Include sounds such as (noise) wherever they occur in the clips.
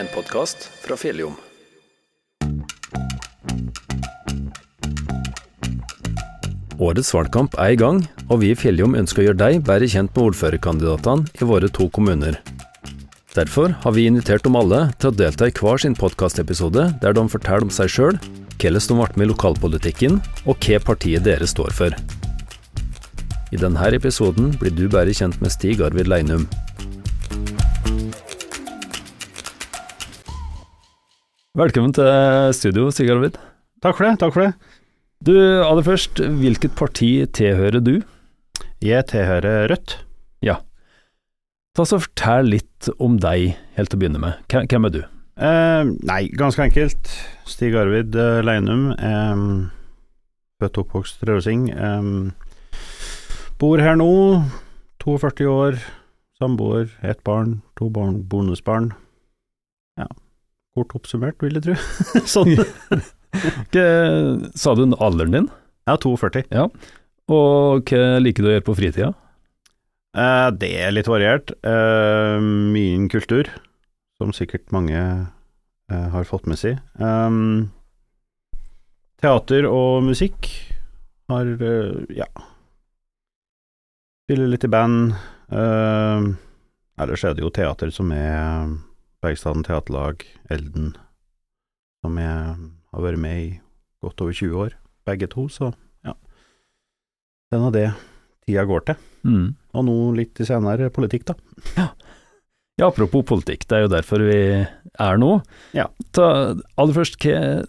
en podkast fra Fjelljom. Årets valgkamp er i gang, og vi i Fjelljom ønsker å gjøre deg bedre kjent med ordførerkandidatene i våre to kommuner. Derfor har vi invitert dem alle til å delta i hver sin podkastepisode der de forteller om seg sjøl, hvordan de ble med i lokalpolitikken, og hva partiet deres står for. I denne episoden blir du bedre kjent med Stig Arvid Leinum. Velkommen til studio, Stig Arvid. Takk for det. takk for det. Du, aller først, hvilket parti tilhører du? Jeg tilhører Rødt. Ja. Ta så Fortell litt om deg, helt til å begynne med. Hvem er du? Eh, nei, ganske enkelt. Stig Arvid eh, Leinum. Eh, født og oppvokst Røsing. Eh, bor her nå. 42 år. Samboer. Ett barn. To barn, bonusbarn. Ja. Kort oppsummert, vil jeg tro. (laughs) sånn. Hva, sa du alderen din? Ja, 42. Og hva liker du å gjøre på fritida? Eh, det er litt variert. Eh, mye kultur, som sikkert mange eh, har fått med seg. Teater og musikk har ja Spiller litt i band. Ellers er det jo teater som er Bergstaden Teaterlag, Elden, som jeg har vært med i godt over 20 år, begge to, så ja. Det er nå det tida går til. Mm. Og nå litt senere politikk, da. Ja, apropos politikk, det er jo derfor vi er nå. Ja. Ta, aller først, hva,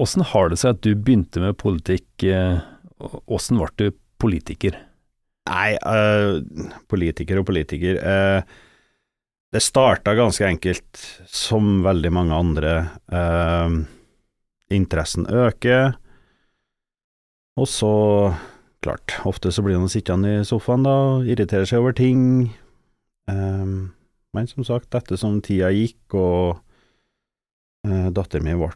hvordan har det seg at du begynte med politikk? eh, Hvordan ble du politiker? Nei, øh, politiker og politiker øh, Det starta ganske enkelt, som veldig mange andre. Eh, interessen øker, og så Klart, ofte så blir man sittende i sofaen da, irritere seg over ting. Um, men som sagt, etter som tida gikk og uh, datteren min ble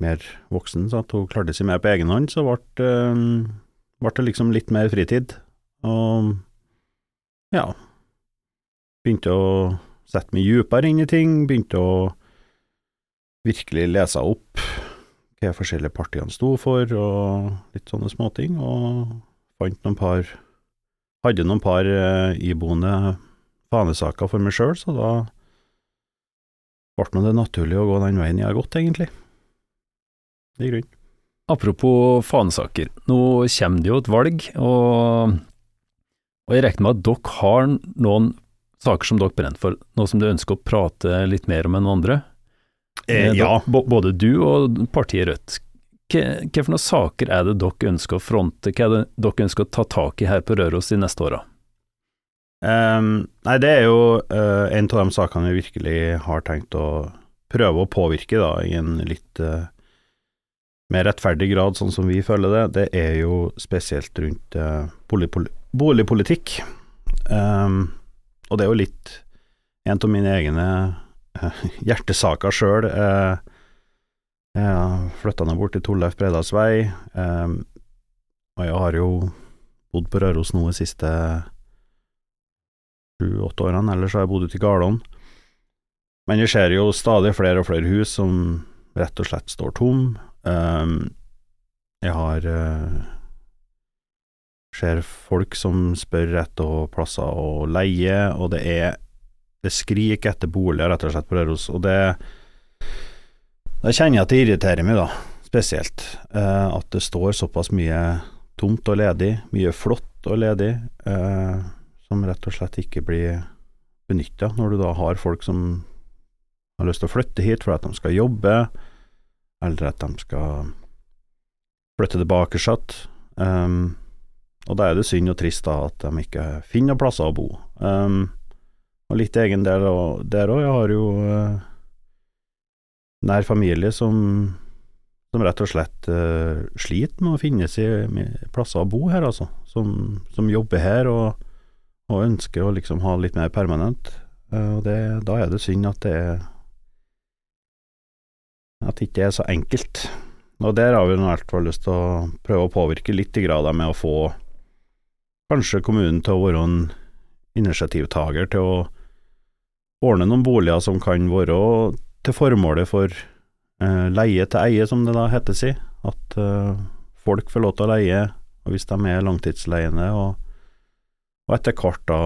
mer voksen, så hun klarte seg mer på egen hånd, så ble, um, ble det liksom litt mer fritid. Og ja, begynte å sette meg dypere inn i ting, begynte å virkelig lese opp hva de forskjellige partiene sto for, og litt sånne småting, og fant noen par Hadde noen par eh, iboende fanesaker for meg sjøl, så da ble det naturlig å gå den veien jeg har gått, egentlig. I grunnen. Apropos fanesaker, nå kommer det jo et valg, og, og jeg regner med at dere har noen saker som dere brenner for, noe som du ønsker å prate litt mer om enn andre? Eh, Eh, ja. Både du og partiet Rødt. Hva, for noen saker er det dere ønsker å fronte, hva er det dere ønsker å ta tak i her på Røros de neste åra? Um, nei, det er jo uh, en av de sakene vi virkelig har tenkt å prøve å påvirke, da, i en litt uh, mer rettferdig grad, sånn som vi føler det. Det er jo spesielt rundt uh, boligpoli boligpolitikk. Ehm, og det er jo litt en av mine egne eh, (laughs) hjertesaker sjøl. Uh, jeg flytta nå bort til Torleif Bredaas vei, ehm, og jeg har jo bodd på Røros nå de siste sju-åtte årene, ellers har jeg bodd ute i Garlån. Men jeg ser jo stadig flere og flere hus som rett og slett står tom. Jeg har ser folk som spør etter plasser å leie, og det er det skriker etter boliger, rett og slett, på Røros, og det Da kjenner jeg at det irriterer meg, da, spesielt, eh, at det står såpass mye tomt og ledig, mye flott og ledig, eh, som rett og slett ikke blir benytta, når du da har folk som har lyst til å flytte hit for at de skal jobbe, eller at de skal flytte tilbake satt. Um, og da er det synd og trist da at de ikke finner plasser å bo. Um, og litt egen del og- der òg. Jeg har jo uh, nær familie som, som rett og slett uh, sliter med å finne seg plasser å bo her, altså. Som, som jobber her og, og ønsker å liksom ha litt mer permanent. Uh, og det, da er det synd at det er At det ikke er så enkelt. Og der har vi i hvert fall lyst til å prøve å påvirke litt i grad med å få kanskje kommunen til å være en initiativtaker til å ordne noen boliger som kan være til formålet for eh, leie til eie, som det da heter si. At eh, folk får lov til å leie, og hvis de er langtidsleiende, og, og etter hvert da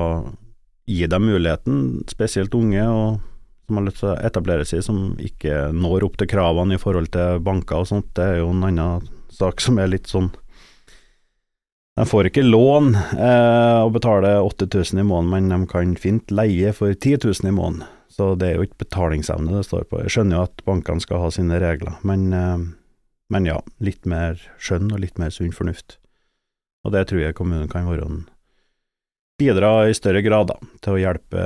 gi dem muligheten, spesielt unge og som har lyst til å etablere seg, som ikke når opp til kravene i forhold til banker og sånt. Det er jo en annen sak som er litt sånn De får ikke lån eh, og betaler 8000 i måneden, men de kan fint leie for 10 000 i måneden. Så det er jo ikke betalingsevne det står på. Jeg skjønner jo at bankene skal ha sine regler, men, eh, men ja, litt mer skjønn og litt mer sunn fornuft. Og det tror jeg kommunen kan være en bidra i større grad da, til å hjelpe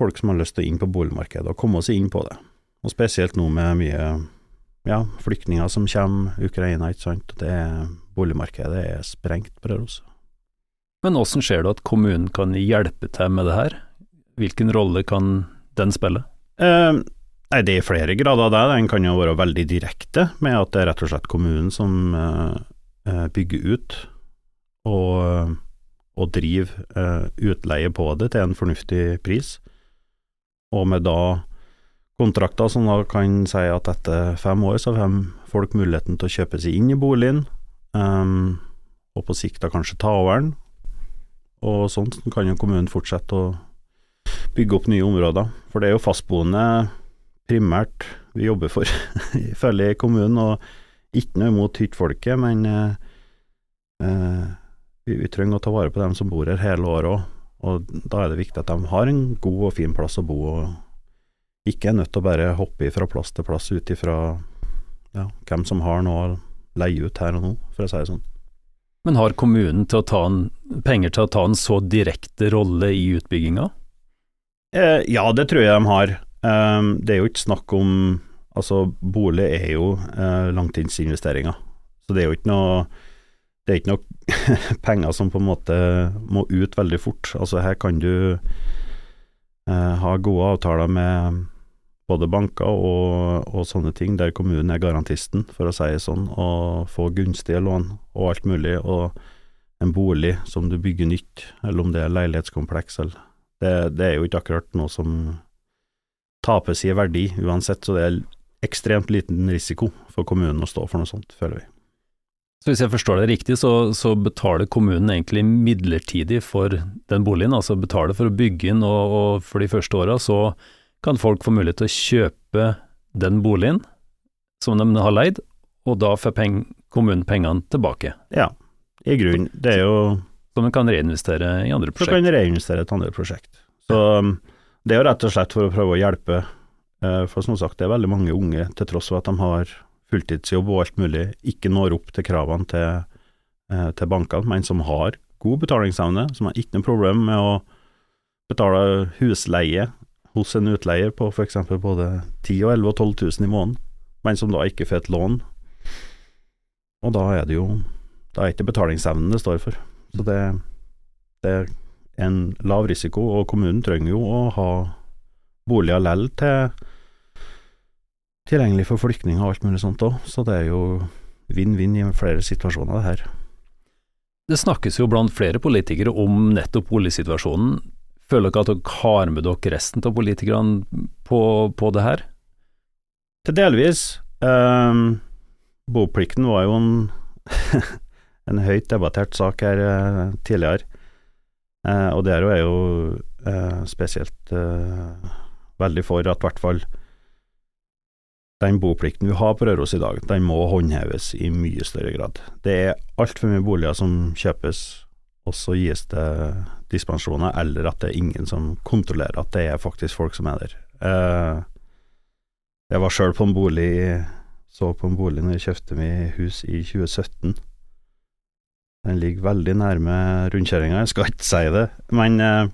folk som har lyst til å inn på boligmarkedet, og komme seg inn på det. Og spesielt nå med mye ja, flyktninger som kommer, Ukraina, ikke sant. Det boligmarkedet er sprengt på Røros. Men åssen ser du at kommunen kan hjelpe til med det her? Hvilken rolle kan den spille? Eh, nei, det er flere grader det. Den kan jo være veldig direkte, med at det er rett og slett kommunen som eh, bygger ut og, og driver eh, utleie på det til en fornuftig pris. Og med da kontrakter som da kan si at etter fem år så får folk muligheten til å kjøpe seg inn i boligen, um, og på sikt da kanskje ta over den. Og sånn kan jo kommunen fortsette å bygge opp nye områder. For det er jo fastboende primært vi jobber for, (laughs) følger i kommunen, og ikke noe imot hyttfolket, men eh, vi, vi, trenger å ta vare på dem som bor her hele året òg. Og da er det viktig at de har en god og fin plass å bo, og ikke er nødt til å bare hoppe fra plass til plass ut ifra ja, hvem som har noe å leie ut her og nå, for å si det sånn. Men har kommunen til en, penger til å ta en så direkte rolle i utbygginga? Eh, ja, det tror jeg de har. Eh, det er jo ikke snakk om Altså, bolig er jo eh, langtidsinvesteringer, så det er jo ikke noe det er ikke noe (laughs) penger som på en måte må ut veldig fort. Altså her kan du eh, ha gode avtaler med både banker og, og, sånne ting, der kommunen er garantisten, for å si det sånn, og få gunstige lån og alt mulig. Og en bolig som du bygger nytt, eller om det er leilighetskompleks, eller det, det er jo ikke akkurat noe som tapes i verdi uansett, så det er ekstremt liten risiko for kommunen å stå for noe sånt, føler vi. Så Hvis jeg forstår det riktig, så, så, betaler kommunen egentlig midlertidig for den boligen, altså betaler for å bygge inn, og, og for de første åra så kan folk få mulighet til å kjøpe den boligen som de har leid, og da får peng, kommunen pengene tilbake. Ja, i grunnen. Det er jo Som en kan reinvestere i andre prosjekt. Så kan reinvestere i et andre prosjekt. Så um, det er jo rett og slett for å prøve å hjelpe, eh, for som sagt, det er veldig mange unge, til tross for at de har fulltidsjobb og alt mulig, ikke når opp til kravene til, eh, til bankene, men som har god betalingsevne, som har ikke noe problem med å betale husleie hos en utleier på f.eks. både 10 og 11 og 12 000 i måneden, men som da ikke får et lån. Og da er det jo Da er ikke betalingsevnen det står for. Så det, det er en lav risiko, og kommunen trenger jo å ha boliger lell til tilgjengelig for flyktninger og alt mulig sånt òg, så det er jo vinn-vinn i flere situasjoner, det her. Det snakkes jo blant flere politikere om nettopp boligsituasjonen. Føler dere at dere har med dere resten av politikerne på, på det her? Til delvis. Um, boplikten var jo en, (laughs) en høyt debattert sak her uh, tidligere, uh, og der er jo uh, spesielt veldig for at i hvert fall den boplikten vi har på Røros i dag, den må håndheves i mye større grad. Det er altfor mye boliger som kjøpes, og så gis det dispensasjoner, eller at det er ingen som kontrollerer at det er faktisk folk som er der. Eh, jeg var sjøl på en bolig, så på en bolig når jeg kjøpte meg hus i 2017. Den ligger veldig nærme rundkjøringa, jeg skal ikke si det, men eh,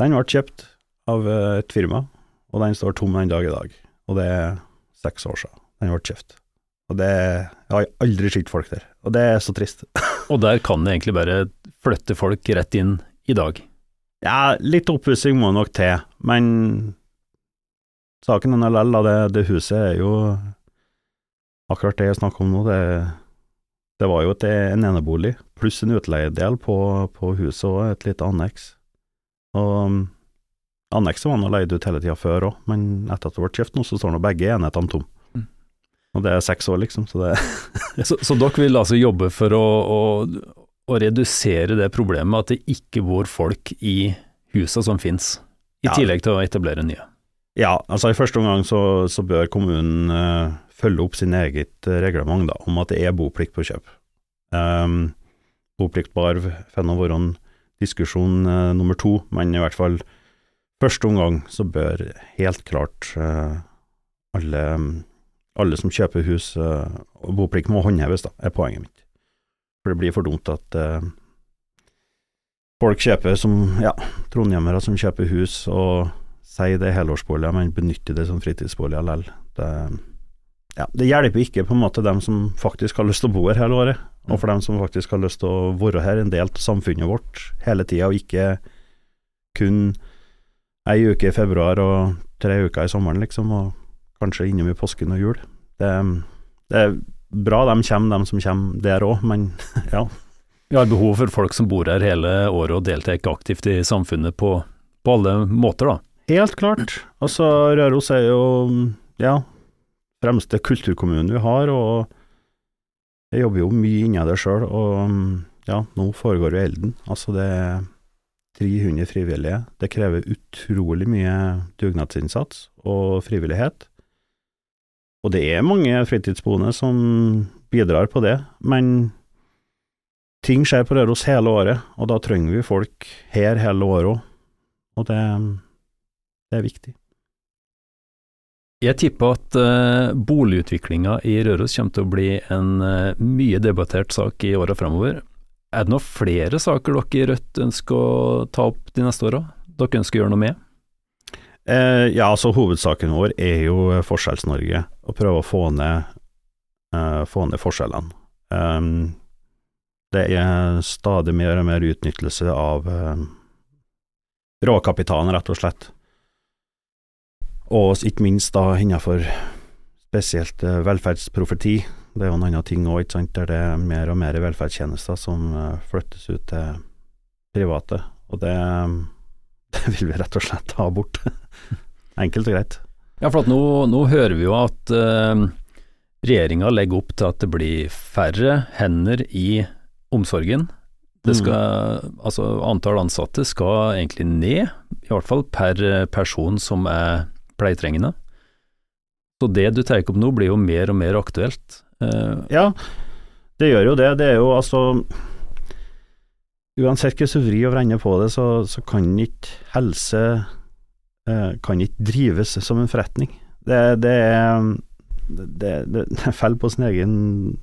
den ble kjøpt av et firma, og den står tom den dag i dag og det er seks år siden den ble kjøpt. Og det Jeg har aldri skilt folk der, og det er så trist. (laughs) og der kan det egentlig bare flytte folk rett inn i dag? Ja, litt oppussing må nok til, men saken er likevel, det, det huset er jo akkurat det jeg snakker om nå. Det, det var jo et, en enebolig pluss en utleiedel på, på huset og et lite anneks. Og Annekset var nå leid ut hele tida før òg, men etter at det ble kjøpt nå, så står nå begge enhetene tom. Og det er seks år, liksom, så det (laughs) Så, så dere vil altså jobbe for å, å, å redusere det problemet at det ikke bor folk i husa som finnes, i Ja. tillegg til å etablere nye? Ja, altså i første omgang så, så bør kommunen uh, følge opp sin eget eh, reglement da, om at det er boplikt på kjøp. Um, boplikt på arv får være en diskusjon uh, nummer to, men i hvert fall første omgang så bør helt klart uh, alle, alle som kjøper hus, eh, og boplikt må håndheves, da, er poenget mitt. For det blir for dumt at eh, folk kjøper som, ja, trondhjemmere som kjøper hus og sier det er helårsboliger, men benytter det som fritidsboliger likevel. Det, ja, det hjelper ikke på en måte dem som faktisk har lyst til å bo her hele året, og for dem som faktisk har lyst til å være her, en del av samfunnet vårt hele tida, og ikke kun ei uke i februar og tre uker i sommeren, liksom, og kanskje innom i påsken og jul. Det, det er bra de kommer, de som kommer der òg, men (laughs) ja. Vi har behov for folk som bor her hele året og deltar aktivt i samfunnet på, på alle måter, da. Helt klart. Altså, Røros er jo, ja, fremste kulturkommunen vi har, og jeg jobber jo mye inni det sjøl, og ja, nå foregår jo Elden. Altså, det er 300 frivillige. Det krever utrolig mye dugnadsinnsats og frivillighet. Og det er mange fritidsboende som bidrar på det, men ting skjer på Røros hele året, og da trenger vi folk her hele året òg. Og det, det er viktig. Jeg tipper at uh, boligutviklinga i Røros kommer til å bli en uh, mye debattert sak i åra framover. Er det noen flere saker dere i Rødt ønsker å ta opp de neste åra? Dere ønsker å gjøre noe med? Eh, ja, altså hovedsaken vår er jo Forskjells-Norge, å prøve å få ned, eh, få ned forskjellene. Um, det er stadig mer og mer utnyttelse av eh, råkapitalen, rett og slett. Og ikke minst da innenfor spesielt eh, velferdsprofeti. Det er jo en annen ting òg, ikke sant, der det er mer og mer velferdstjenester som eh, flyttes ut til private. Og det, det (laughs) vil vi rett og slett ha bort. (laughs) Enkelt og greit. Ja, for nå, nå hører vi jo at uh, regjeringa legger opp til at det blir færre hender i omsorgen. Det skal, altså Antall ansatte skal egentlig ned, i hvert fall per person som er pleietrengende. Så det du tar opp nå blir jo mer og mer aktuelt. Eh, Ja, det gjør jo det. Det er jo altså Uansett hvordan du vrir og vrenger på det, så, så kan ikke helse eh, kan ikke drives som en forretning. Det, det er det, det, det faller på sin egen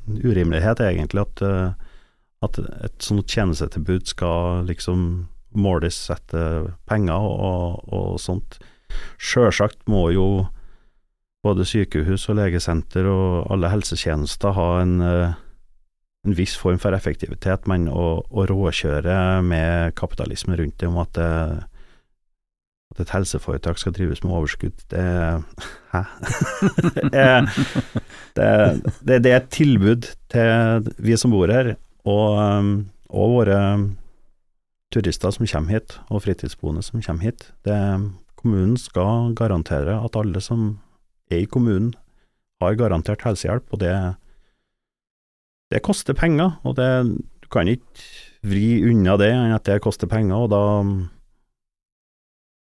urimelighet, egentlig, at, eh, at et sånt tjenestetilbud skal liksom måles etter penger og, og sånt. Sjølsagt må jo både sykehus og legesenter og alle helsetjenester ha en, eh, en viss form for effektivitet, men å, å råkjøre med kapitalisme rundt det om at, det, at et helseforetak skal drives med overskudd, det (laughs) Hæ? (laughs) det, er, det, det, er et tilbud til vi som bor her, og, um, og våre turister som kommer hit, og fritidsboende som kommer hit. Kommunen skal garantere at alle som er i kommunen, har garantert helsehjelp, og det, det koster penger. Og det, du kan ikke vri unna det enn at det koster penger, og da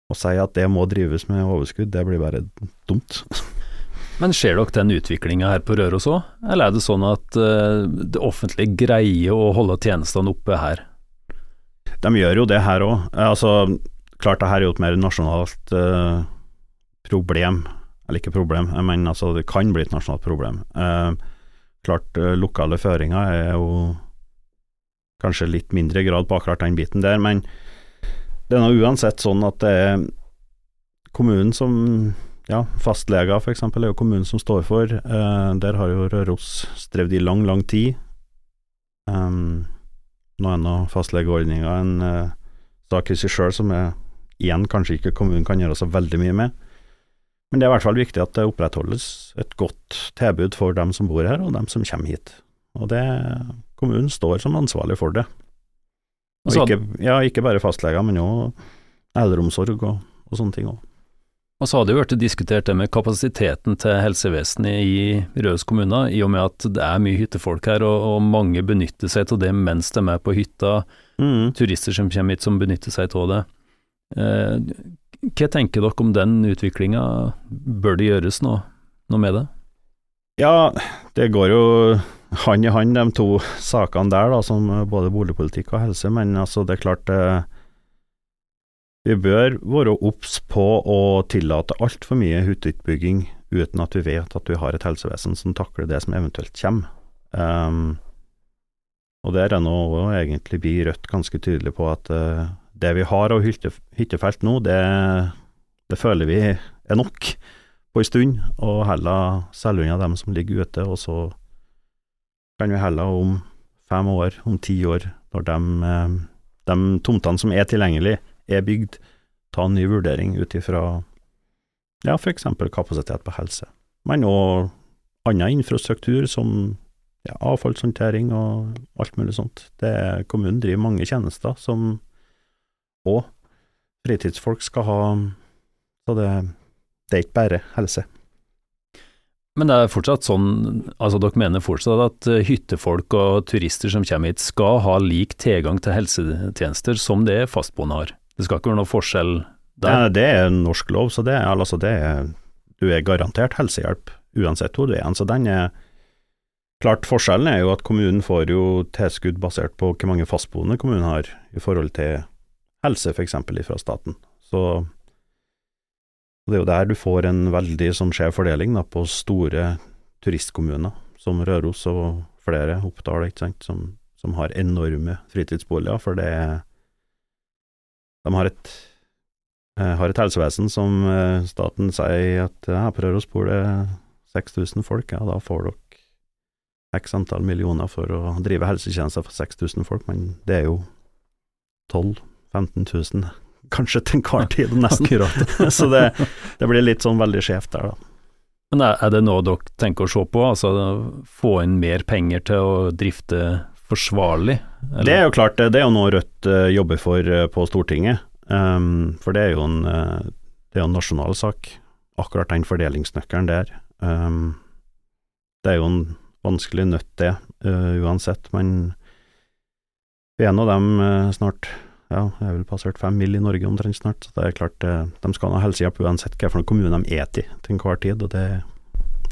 å si at det må drives med overskudd, det blir bare dumt. (laughs) Men ser dere den utviklinga her på Røros òg, eller er det sånn at eh, det offentlige greier å holde tjenestene oppe her? De gjør jo det her òg. Altså, klart det her er jo et mer nasjonalt uh, problem, eller ikke problem, men altså det kan bli et nasjonalt problem. Eh, klart eh, lokale føringer er jo kanskje litt mindre grad på akkurat den biten der, men det er nå uansett sånn at det er kommunen som ja, fastleger f.eks. er jo kommunen som står for. Eh, der har jo Røros strevd i lang, lang tid. Um, nå er nå fastlegeordninga en eh, sak i seg sjøl som er igjen kanskje ikke kommunen kan gjøre så veldig mye med. Men det er i hvert fall viktig at det opprettholdes et godt tilbud for dem som bor her, og dem som kommer hit. Og det kommunen står som ansvarlig for det. Og Så- ikke, ja, ikke bare fastleger, men òg eldreomsorg og og sånne ting òg. Og så har det jo vært diskutert det med kapasiteten til helsevesenet i Røros kommune, i og med at det er mye hyttefolk her, og, og mange benytter seg av det mens de er på hytta. Mm. Turister som kommer hit som benytter seg av det. Eh, hva tenker dere om den utviklinga? Bør det gjøres noe, noe med det? Ja, det går jo hand i hand, de to sakene der, da, som både boligpolitikk og helse. Men altså, det er klart eh, vi bør være obs på å tillate altfor mye hytteutbygging uten at vi vet at vi har et helsevesen som takler det som eventuelt kommer. Um, og der er nå egentlig blir Rødt ganske tydelig på at uh, det vi har av hytte, hyttefelt nå, det, det, føler vi er nok på en stund, og heller selge unna dem som ligger ute, og så kan vi heller om fem år, om ti år, når de, uh, de tomtene som er tilgjengelige, er bygd, ta en ny vurdering ut ifra ja, f.eks. kapasitet på helse, men òg annen infrastruktur som ja, avfallshåndtering og alt mulig sånt. Det, kommunen driver mange tjenester som òg fritidsfolk skal ha, så det, det er ikke bare helse. Men det er fortsatt sånn, altså dere mener fortsatt at eh, hyttefolk og turister som kommer hit skal ha lik tilgang til helsetjenester som det fastboende har? Det skal ikke være noe forskjell der? Ja, det er norsk lov, så det altså det er, du er garantert helsehjelp uansett hvor du er. Så den er Klart forskjellen er jo at kommunen får jo tilskudd basert på hvor mange fastboende kommunen har i forhold til helse, f.eks. fra staten. Så det er jo der du får en veldig sånn skjev fordeling da, på store turistkommuner, som Røros og flere, Oppdal, ikke sant, som, som har enorme fritidsboliger, for det de har et, eh, har et helsevesen som eh, staten sier at ja, på Røros bor det 6000 folk, ja, da får dere x antall millioner for å drive helsetjenester for 6000 folk, men det er jo 12 000-15 000 kanskje til enhver tid, nesten. (laughs) Så det, det, blir litt sånn veldig skjevt der, da. Men er det noe dere tenker å se på, altså få inn mer penger til å drifte forsvarlig? Eller? Det er jo klart, det er jo noe Rødt uh, jobber for uh, på Stortinget. Um, for det er jo en, uh, det er en nasjonal sak, akkurat den fordelingsnøkkelen der. Um, det er jo en vanskelig nøtt, det, uansett. Men vi er nå dem snart ja, jeg har vel passert fem mil i Norge omtrent snart, så det er klart de skal ha helsehjelp uansett hvilken kommune de er til til enhver tid, og det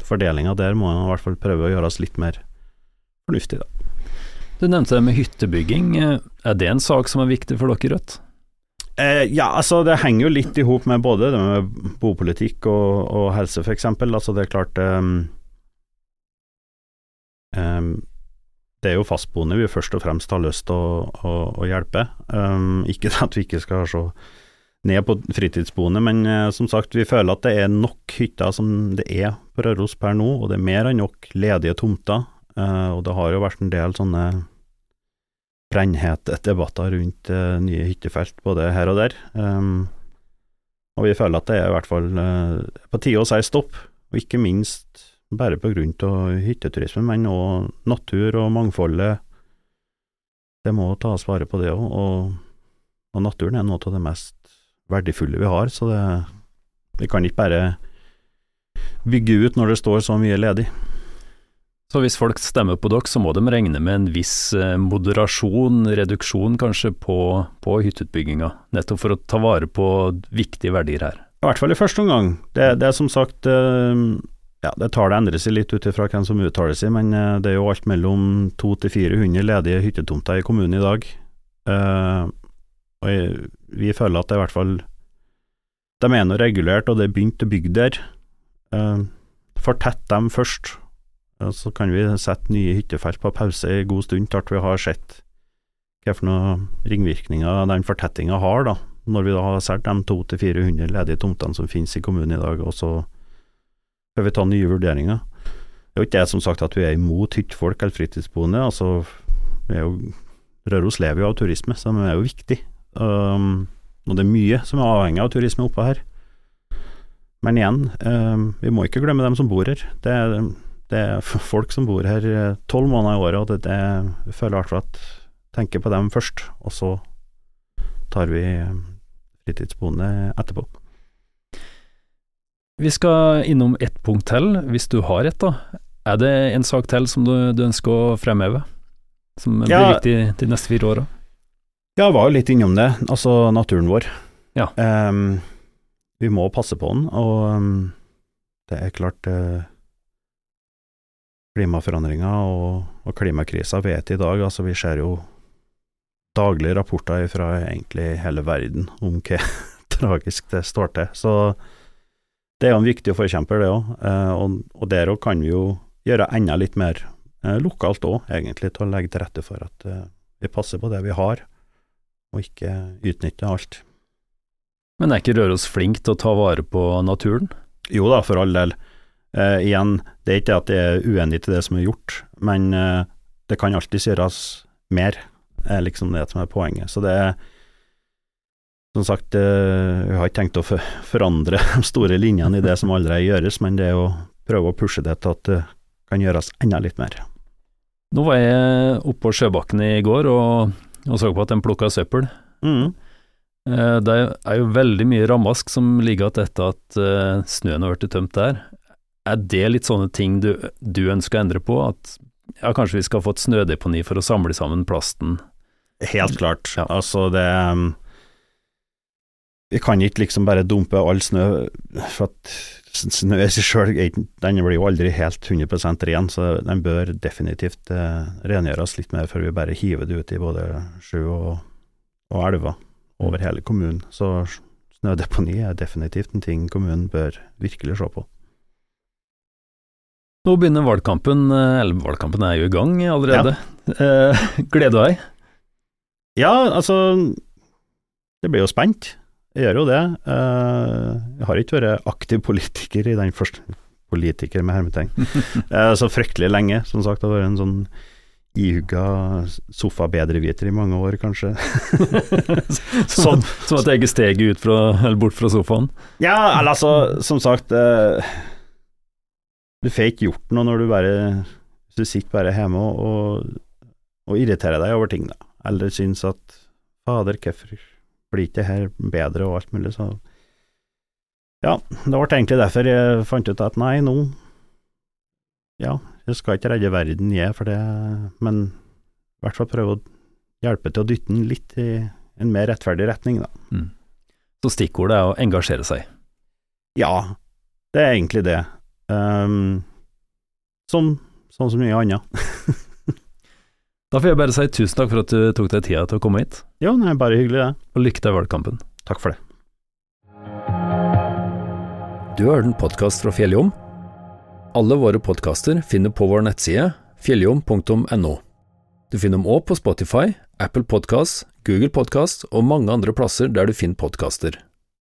fordelinga der må i hvert fall prøve å gjøres litt mer fornuftig, da. Du nevnte det med hyttebygging. Er det en sak som er viktig for dere i Rødt? Eh, ja, altså det henger jo litt i hop med både det med bopolitikk og, og helse, f.eks. Altså det er klart um, um, Det er jo fastboende vi først og fremst har lyst til å, å, å, hjelpe. Um, ikke at vi ikke skal se ned på fritidsboende, men uh, som sagt, vi føler at det er nok hytter som det er på Røros per nå, og det er mer enn nok ledige tomter. Uh, og det har jo vært en del sånne brennhete debatter rundt uh, nye hyttefelt både her og der. Um, og vi føler at det er i hvert fall på tide å si stopp, og ikke minst bare på grunn av hytteturisme, men òg natur og mangfoldet. Det må tas vare på det òg, og, og, naturen er noe av det mest verdifulle vi har, så det, vi kan ikke bare bygge ut når det står så mye ledig. Så hvis folk stemmer på dere, så må de regne med en viss eh, moderasjon, reduksjon kanskje, på, på hytteutbygginga, nettopp for å ta vare på viktige verdier her? I hvert fall i første omgang. Det, det er som sagt eh, ja, det Tallet endrer seg litt ut ifra hvem som uttaler seg, men eh, det er jo alt mellom 200-400 ledige hyttetomter i kommunen i dag. og vi føler at det er i hvert fall De er nå regulert, og det er begynt å bygge der. fortett dem først så kan vi sette nye hyttefelt på pause i god stund til vi har sett noen ringvirkninger den fortettinga har, da, når vi da har solgt de 200-400 ledige tomtene som finnes i kommunen i dag, og så får vi tar nye vurderinger. Det er jo ikke det som sagt at vi er imot hyttefolk eller fritidsboende, altså vi er jo Røros lever jo av turisme, så de er jo viktig. Um, og det er mye som er avhengig av turisme oppå her. Men igjen, um, vi må ikke glemme dem som bor her. Det er det er (laughs) folk som bor her tolv måneder i året, og det, det jeg føler i hvert fall at tenker på dem først, og så tar vi eh, fritidsboende etterpå. Vi skal innom ett punkt til, hvis du har et, da. Er det en sak til som du, du ønsker å fremheve, som blir Ja. viktig de neste fire åra? Ja, jeg var jo litt innom det, altså naturen vår. Ja. Um, vi må passe på den, og um, det er klart uh, Klimaforandringer og, og klimakrisa vet i dag, altså vi ser jo daglige rapporter fra egentlig hele verden om hva (laughs) tragisk det står til. Så det er jo en viktig forkjemper, det òg. og, og der òg kan vi jo gjøre enda litt mer eh, lokalt òg, egentlig, til å legge til rette for at eh, vi passer på det vi har og ikke utnytte alt. Men er ikke Røros flink til å ta vare på naturen? Jo da, for all del. Eh, igjen, det er ikke at jeg er uenig til det som er gjort, men eh, det kan alltids gjøres mer, er liksom det som er poenget. Så det er som sagt, eh, vi har ikke tenkt å forandre (laughs) de store linjene i det som allerede gjøres, men det er å prøve å pushe det til at det kan gjøres enda litt mer. Nå var jeg oppe på Sjøbakken i går og, og så på at de plukka søppel. Mm. Eh, Det er jo veldig mye ramask som ligger igjen etter at eh, snøen har blitt tømt der. Er det litt sånne ting du, du ønsker å endre på? At ja, kanskje vi skal få et snødeponi for å samle sammen plasten? Helt klart. Ja. Altså, det Vi kan ikke liksom bare dumpe all snø, for at snø i seg sjøl den blir jo aldri helt 100% ren, så den bør definitivt eh, rengjøres litt mer før vi bare hiver det ut i både sjø og, og elver over hele kommunen. Så snødeponi er definitivt en ting kommunen bør virkelig se på. Nå begynner valgkampen, eh, eller valgkampen er jo i gang allerede. Eh, gleder du deg? Ja, altså Det blir jo spent. Jeg gjør jo det. Eh, Jeg har ikke vært aktiv politiker i den første Politiker med hermetegn. (laughs) Eh, Så fryktelig lenge, som sagt. Det har vært en sånn ihugga sofabedreviter i mange år, kanskje. Som, (laughs) som at jeg ikke steg ut fra, eller bort fra sofaen? Ja, eller altså, som sagt eh, Du får ikke gjort noe når du bare du sitter bare hjemme og, og irriterer deg over ting, da. Eller syns at Fader, hvorfor blir ikke det her bedre, og alt mulig, så Ja, det ble egentlig derfor jeg fant ut at nei, nå Ja, jeg skal ikke redde verden, jeg, for det, men i hvert fall prøve å hjelpe til å dytte den litt i en mer rettferdig retning, da. Mm. Så stikkordet er å engasjere seg. Ja, det er egentlig det. Um, som sånn som mye annet. (laughs) Da får jeg bare si tusen takk for at du tok deg tida til å komme hit, Jo, det er bare hyggelig, det. og lykke til i valgkampen. Takk for det. Du har hørt en podkast fra Fjelljom. Alle våre podkaster finner på vår nettside fjelljom.no. Du finner dem òg på Spotify, Apple Podkast, Google Podkast og mange andre plasser der du finner podkaster.